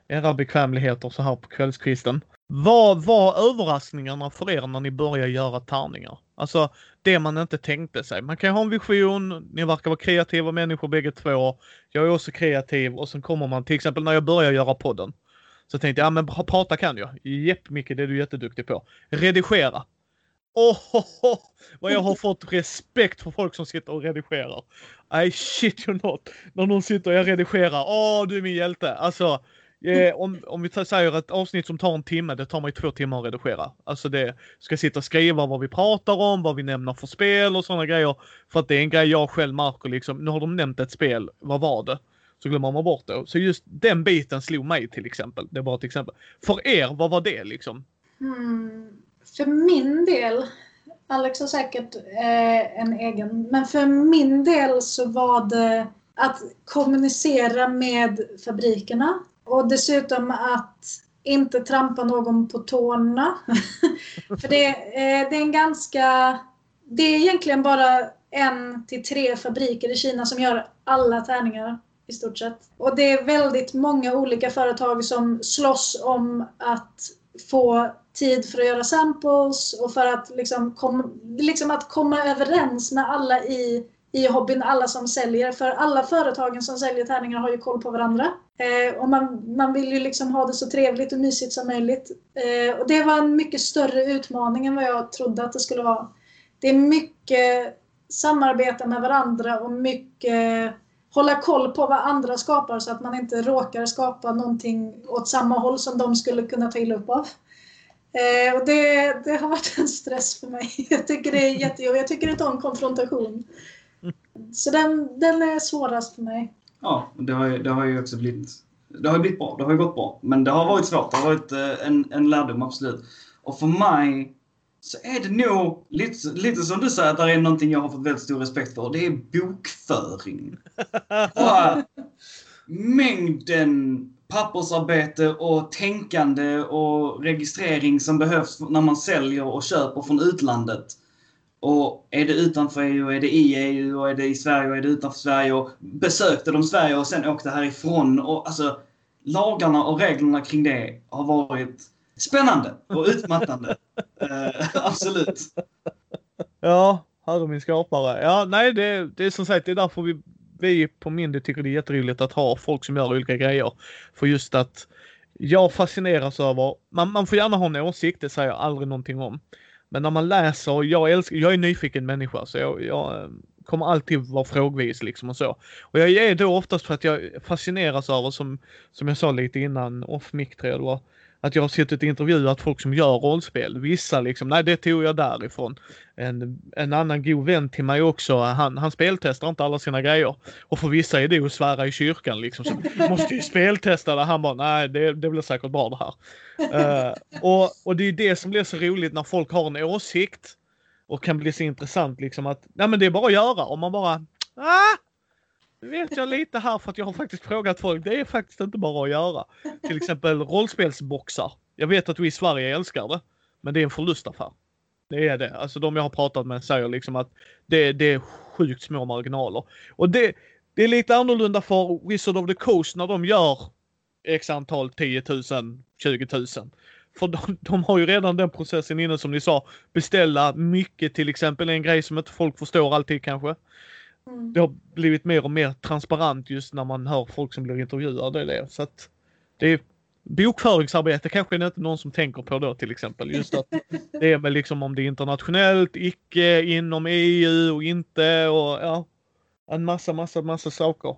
era bekvämligheter så här på kvällskvisten. Vad var överraskningarna för er när ni började göra tärningar? Alltså det man inte tänkte sig. Man kan ju ha en vision, ni verkar vara kreativa människor bägge två. Jag är också kreativ och sen kommer man till exempel när jag började göra podden. Så tänkte jag, ja men prata kan jag. Jepp Micke, det är du jätteduktig på. Redigera. Åh, oh, oh, vad jag har fått respekt för folk som sitter och redigerar. I shit you not. När någon sitter och jag redigerar. Åh, du är min hjälte. Alltså, eh, om, om vi säger ett avsnitt som tar en timme, det tar mig två timmar att redigera. Alltså det ska sitta och skriva vad vi pratar om, vad vi nämner för spel och sådana grejer. För att det är en grej jag själv märker liksom, nu har de nämnt ett spel, vad var det? Så glömmer man bort det. Så just den biten slog mig till exempel. Det är bara ett exempel. För er, vad var det liksom? Hmm. För min del, Alex har säkert eh, en egen, men för min del så var det att kommunicera med fabrikerna och dessutom att inte trampa någon på tårna. för det, eh, det är en ganska... Det är egentligen bara en till tre fabriker i Kina som gör alla tärningar i stort sett. Och det är väldigt många olika företag som slåss om att få tid för att göra samples och för att liksom, kom, liksom att komma överens med alla i, i hobbyn, alla som säljer. För alla företagen som säljer tärningar har ju koll på varandra. Eh, och man, man vill ju liksom ha det så trevligt och mysigt som möjligt. Eh, och det var en mycket större utmaning än vad jag trodde att det skulle vara. Det är mycket samarbeta med varandra och mycket hålla koll på vad andra skapar så att man inte råkar skapa någonting åt samma håll som de skulle kunna ta illa upp av. Eh, och det, det har varit en stress för mig. Jag tycker det är jättejobbigt. Jag tycker inte om konfrontation. Så den, den är svårast för mig. Ja, det har, ju, det har ju också blivit, det har ju blivit bra. Det har ju gått bra. Men det har varit svårt. Det har varit eh, en, en lärdom, absolut. Och för mig så är det nog lite, lite som du säger att det är någonting jag har fått väldigt stor respekt för. Det är bokföring. Bara mängden pappersarbete och tänkande och registrering som behövs när man säljer och köper från utlandet. Och är det utanför EU, är det i EU, och är det i Sverige och är det utanför Sverige och besökte de Sverige och sen åkte härifrån. Och alltså, lagarna och reglerna kring det har varit spännande och utmattande. Eh, absolut. Ja, herre min skapare. Ja, nej, det, det är som sagt, det är därför vi, vi på Mindy tycker det är jätteroligt att ha folk som gör olika grejer. För just att jag fascineras över, man, man får gärna ha en åsikt, det säger jag aldrig någonting om. Men när man läser, jag älskar, jag är en nyfiken människa så jag, jag eh, kommer alltid vara frågvis liksom och så. Och jag är då oftast för att jag fascineras över, som, som jag sa lite innan, off mic tror jag det var, att jag har suttit och intervjuat folk som gör rollspel. Vissa liksom, nej det tog jag därifrån. En, en annan god vän till mig också, han, han speltestar inte alla sina grejer. Och för vissa är det att svära i kyrkan liksom. Så måste ju speltesta det. Han bara, nej det, det blir säkert bra det här. Uh, och, och det är det som blir så roligt när folk har en åsikt. Och kan bli så intressant liksom att, nej men det är bara att göra. Om man bara, ah! Nu vet jag lite här för att jag har faktiskt frågat folk. Det är faktiskt inte bara att göra. Till exempel rollspelsboxar. Jag vet att vi i Sverige älskar det. Men det är en förlustaffär. Det är det. Alltså de jag har pratat med säger liksom att det, det är sjukt små marginaler. Och det, det är lite annorlunda för Wizard of the Coast när de gör x antal 10 000, 20 000. För de, de har ju redan den processen inne som ni sa. Beställa mycket till exempel en grej som inte folk förstår alltid kanske. Mm. Det har blivit mer och mer transparent just när man hör folk som blir intervjuade. Det. Så att det är bokföringsarbete kanske det är inte någon som tänker på då till exempel. Just att det är väl liksom om det är internationellt, icke inom EU och inte och ja. En massa, massa, massa saker.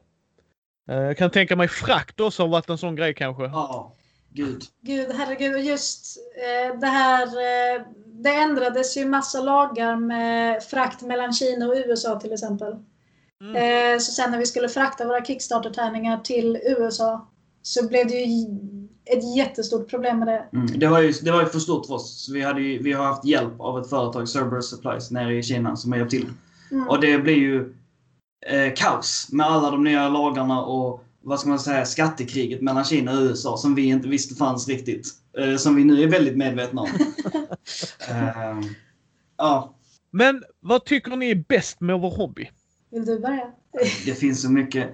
Eh, Jag kan tänka mig frakt också har varit en sån grej kanske. Ja. Gud. Gud, herregud. Och just eh, det här... Eh, det ändrades ju massa lagar med frakt mellan Kina och USA till exempel. Mm. Eh, så sen när vi skulle frakta våra Kickstarter-tärningar till USA så blev det ju ett jättestort problem med det. Mm. Det, var ju, det var ju för stort för oss. Vi, hade ju, vi har haft hjälp av ett företag, Cerberus Supplies, nere i Kina som har hjälpt till. Mm. Och det blir ju eh, kaos med alla de nya lagarna och vad ska man säga, skattekriget mellan Kina och USA som vi inte visste fanns riktigt. Eh, som vi nu är väldigt medvetna om. eh, ja, Men vad tycker ni är bäst med vår hobby? Vill du börja? det finns så mycket.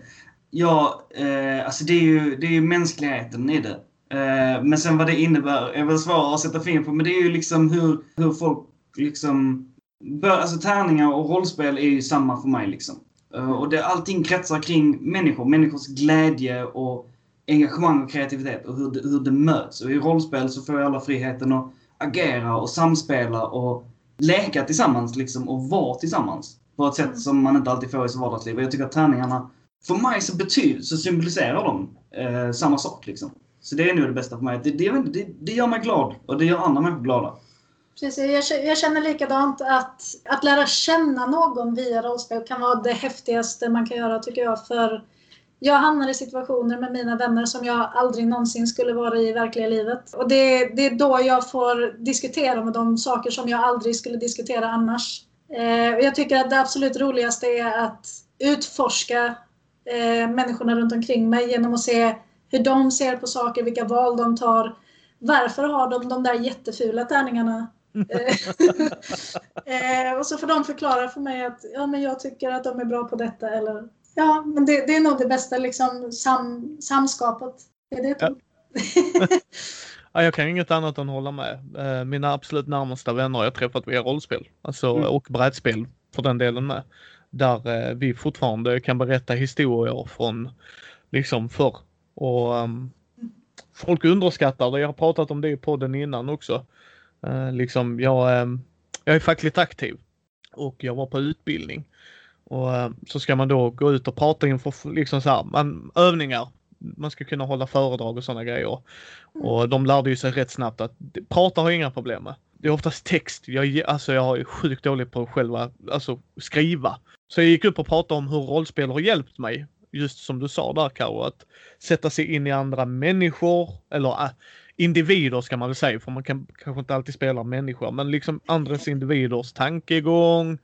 Ja, eh, alltså det är ju, det är ju mänskligheten i det. Eh, men sen vad det innebär är väl svårare att sätta fingret på. Men det är ju liksom hur, hur folk liksom... Bör, alltså tärningar och rollspel är ju samma för mig liksom. Eh, och det, allting kretsar kring människor. Människors glädje och engagemang och kreativitet och hur det, hur det möts. Och i rollspel så får jag alla friheten att agera och samspela och leka tillsammans liksom och vara tillsammans. På ett sätt som man inte alltid får i sitt vardagsliv. Och jag tycker att tärningarna, för mig så betyder, så symboliserar de eh, samma sak liksom. Så det är nog det bästa för mig. Det, det, det, det gör mig glad och det gör andra människor glada. Precis, jag, jag känner likadant att, att lära känna någon via rollspel kan vara det häftigaste man kan göra tycker jag. För jag hamnar i situationer med mina vänner som jag aldrig någonsin skulle vara i i verkliga livet. Och det, det är då jag får diskutera med de saker som jag aldrig skulle diskutera annars. Eh, jag tycker att det absolut roligaste är att utforska eh, människorna runt omkring mig genom att se hur de ser på saker, vilka val de tar. Varför har de de där jättefula tärningarna? eh, och så får de förklara för mig att ja, men jag tycker att de är bra på detta. Eller, ja, men det, det är nog det bästa, liksom, sam, samskapet. Är det Ja. Ja, jag kan inget annat än hålla med. Eh, Mina absolut närmaste vänner har jag träffat via rollspel. Alltså, Mm. och brädspel för den delen med. Där eh, vi fortfarande kan berätta historier från liksom förr. Och ehm, folk underskattar det. Jag har pratat om det i podden innan också. Eh, liksom, jag, ehm, jag är fackligt aktiv och jag var på utbildning. Och ehm, så ska man då gå ut och prata inför liksom så här, man, övningar. Man ska kunna hålla föredrag och sådana grejer. Och de lärde ju sig rätt snabbt att prata har jag inga problem med. Det är oftast text. Jag, är- alltså jag är sjukt dålig på själva, alltså skriva. Så jag gick upp och pratade om hur rollspel har hjälpt mig. Just som du sa där Karo, att sätta sig in i andra människor, eller äh, individer ska man väl säga, för man kan kanske inte alltid spela människor, men liksom andras individers tankegång,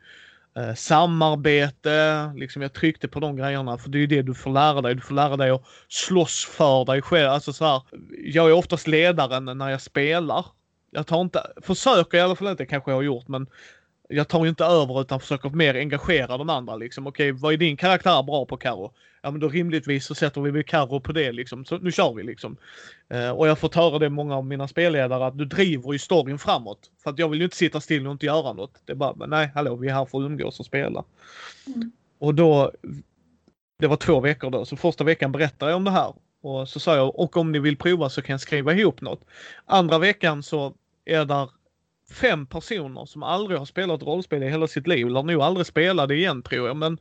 eh, samarbete, liksom jag tryckte på de grejerna för det är ju det du får lära dig. Du får lära dig att slåss för dig själv. Alltså så här, jag är oftast ledaren när jag spelar. Jag tar inte, försöker i alla fall inte, kanske jag har gjort, men jag tar inte över utan försöker mer engagera de andra liksom. Okej, vad är din karaktär bra på Karo? Ja men då rimligtvis så sätter vi väl Karo på det liksom. Så nu kör vi liksom. Eh, och jag har fått höra det många av mina spelledare att du driver ju storyn framåt. För att jag vill ju inte sitta still och inte göra något. Det är bara, men nej hallå vi är här för att umgås och spela. Mm. Och då, det var två veckor då, så första veckan berättade jag om det här. Och så sa jag, och om ni vill prova så kan jag skriva ihop något. Andra veckan så är där fem personer som aldrig har spelat rollspel i hela sitt liv, eller nog aldrig spelade igen tror jag, men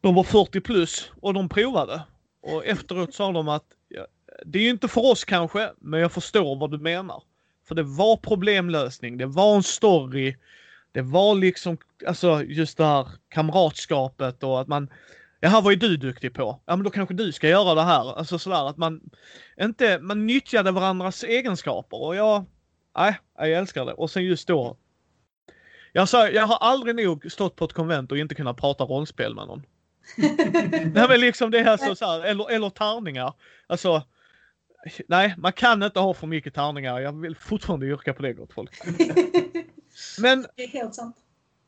de var 40 plus och de provade. Och efteråt sa de att ja, det är ju inte för oss kanske, men jag förstår vad du menar. För det var problemlösning, det var en story, det var liksom alltså just det här kamratskapet och att man Jaha, vad är du duktig på? Ja, men då kanske du ska göra det här. Alltså sådär att man inte, man nyttjade varandras egenskaper och jag, nej, jag älskar det. Och sen just då. Jag sa, jag har aldrig nog stått på ett konvent och inte kunnat prata rollspel med någon. nej men liksom det är alltså så här, eller, eller tärningar. Alltså, nej, man kan inte ha för mycket tärningar. Jag vill fortfarande yrka på det gott folk. Men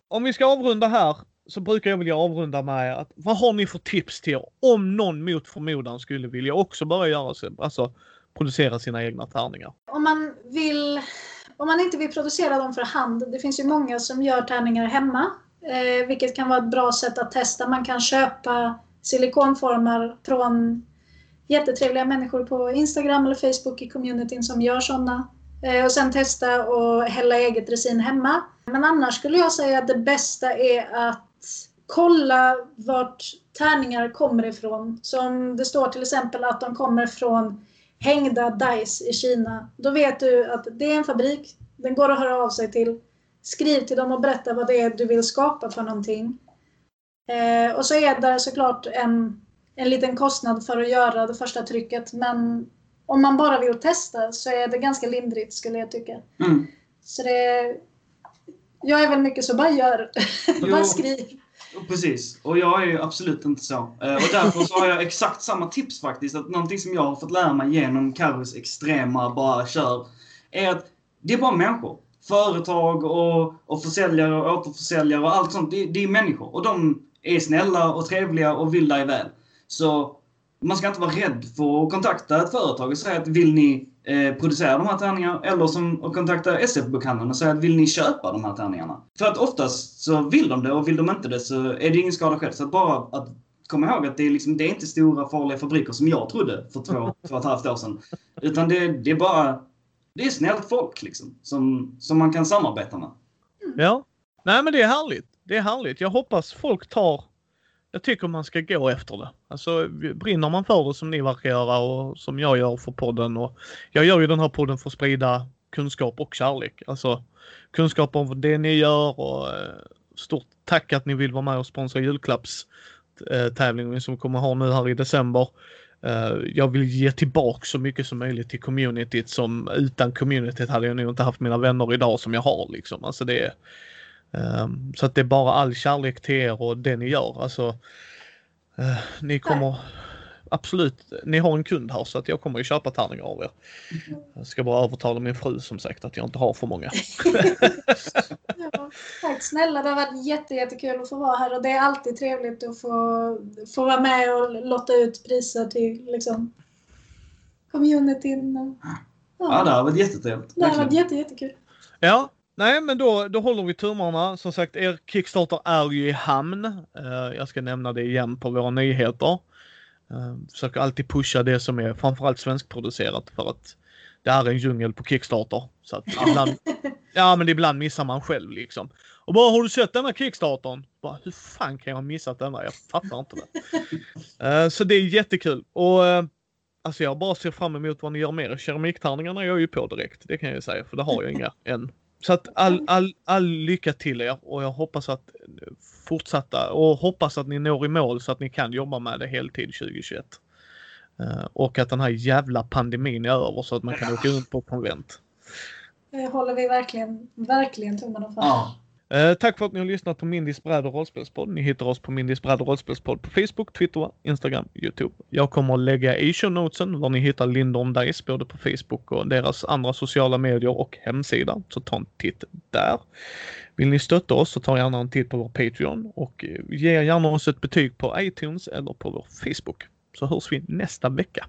om vi ska avrunda här så brukar jag vilja avrunda med att vad har ni för tips till er om någon mot förmodan skulle vilja också börja göra sig, alltså producera sina egna tärningar? Om man vill om man inte vill producera dem för hand, det finns ju många som gör tärningar hemma, eh, vilket kan vara ett bra sätt att testa. Man kan köpa silikonformar från jättetrevliga människor på Instagram eller Facebook i communityn som gör sådana. Eh, och sen testa och hälla eget resin hemma. Men annars skulle jag säga att det bästa är att kolla vart tärningar kommer ifrån. Som det står till exempel att de kommer från hängda DICE i Kina. Då vet du att det är en fabrik. Den går att höra av sig till. Skriv till dem och berätta vad det är du vill skapa för någonting. Eh, och så är det såklart en, en liten kostnad för att göra det första trycket. Men om man bara vill testa så är det ganska lindrigt skulle jag tycka. Mm. Så det... Jag är väl mycket så, bara gör. bara skriv. Precis, och jag är ju absolut inte så. Eh, Och därför så har jag exakt samma tips faktiskt. Att någonting som jag har fått lära mig genom Carros extrema bara kör, är att det är bara människor. Företag och, och försäljare och återförsäljare och allt sånt, det, det är människor. Och de är snälla och trevliga och vill dig väl. Så man ska inte vara rädd för att kontakta ett företag och säga att vill ni eh, producera de här tärningarna? Eller som att kontakta SF-bokhandeln och säga att vill ni köpa de här tärningarna? För att oftast så vill de det och vill de inte det så är det ingen skada skedd. Så att bara att komma ihåg att det är, liksom, det är inte stora farliga fabriker som jag trodde för två, två och ett halvt år sedan. Utan det, det är bara det är snällt folk liksom, som, som man kan samarbeta med. Ja. Nej men det är härligt. Det är härligt. Jag hoppas folk tar jag tycker man ska gå efter det. Alltså brinner man för det som ni verkar göra och som jag gör för podden och jag gör ju den här podden för att sprida kunskap och kärlek. Alltså kunskap om det ni gör och eh, stort tack att ni vill vara med och sponsra julklappstävlingen som kommer ha nu här i december. Eh, jag vill ge tillbaka så mycket som möjligt till communityt som utan communityt hade jag nog inte haft mina vänner idag som jag har liksom. Alltså det är, Um, så att det är bara all kärlek till er och det ni gör. Alltså, uh, ni kommer absolut, ni har en kund här så att jag kommer ju köpa tärningar av er. Jag ska bara övertala min fru som sagt att jag inte har för många. ja, tack snälla, det har varit jätte, jättekul att få vara här och det är alltid trevligt att få, få vara med och lotta ut priser till liksom, communityn. Och, ja. ja, det har varit jättetrevligt. Det har varit jätte, jättekul. Ja, Nej, men då, då håller vi tummarna. Som sagt, er Kickstarter är ju i hamn. Uh, jag ska nämna det igen på våra nyheter. Uh, försöker alltid pusha det som är framförallt svenskproducerat för att det är en djungel på Kickstarter. Så att ibland, ja, men ibland missar man själv liksom. Och bara, har du sett denna Kickstartern? Bara, hur fan kan jag ha missat denna? Jag fattar inte det. Uh, så det är jättekul. Och Alltså jag bara ser fram emot vad ni gör mer. Keramiktärningarna är jag ju på direkt. Det kan jag ju säga, för det har jag inga än. Så att all, all, all lycka till er och jag hoppas att fortsatta och hoppas att ni når i mål så att ni kan jobba med det heltid 2021. Uh, och att den här jävla pandemin är över så att man kan åka runt på konvent. Det håller vi verkligen, verkligen tummarna för. Ja. Eh, tack för att ni har lyssnat på Mindys bräd och rollspelspodd. Ni hittar oss på Mindys bräd och rollspelspodd på Facebook, Twitter, Instagram, Youtube. Jag kommer att lägga i show notesen var ni hittar Lindorm Dice både på Facebook och deras andra sociala medier och hemsida. Så ta en titt där. Vill ni stötta oss så ta gärna en titt på vår Patreon och eh, ge gärna oss ett betyg på iTunes eller på vår Facebook. Så hörs vi nästa vecka.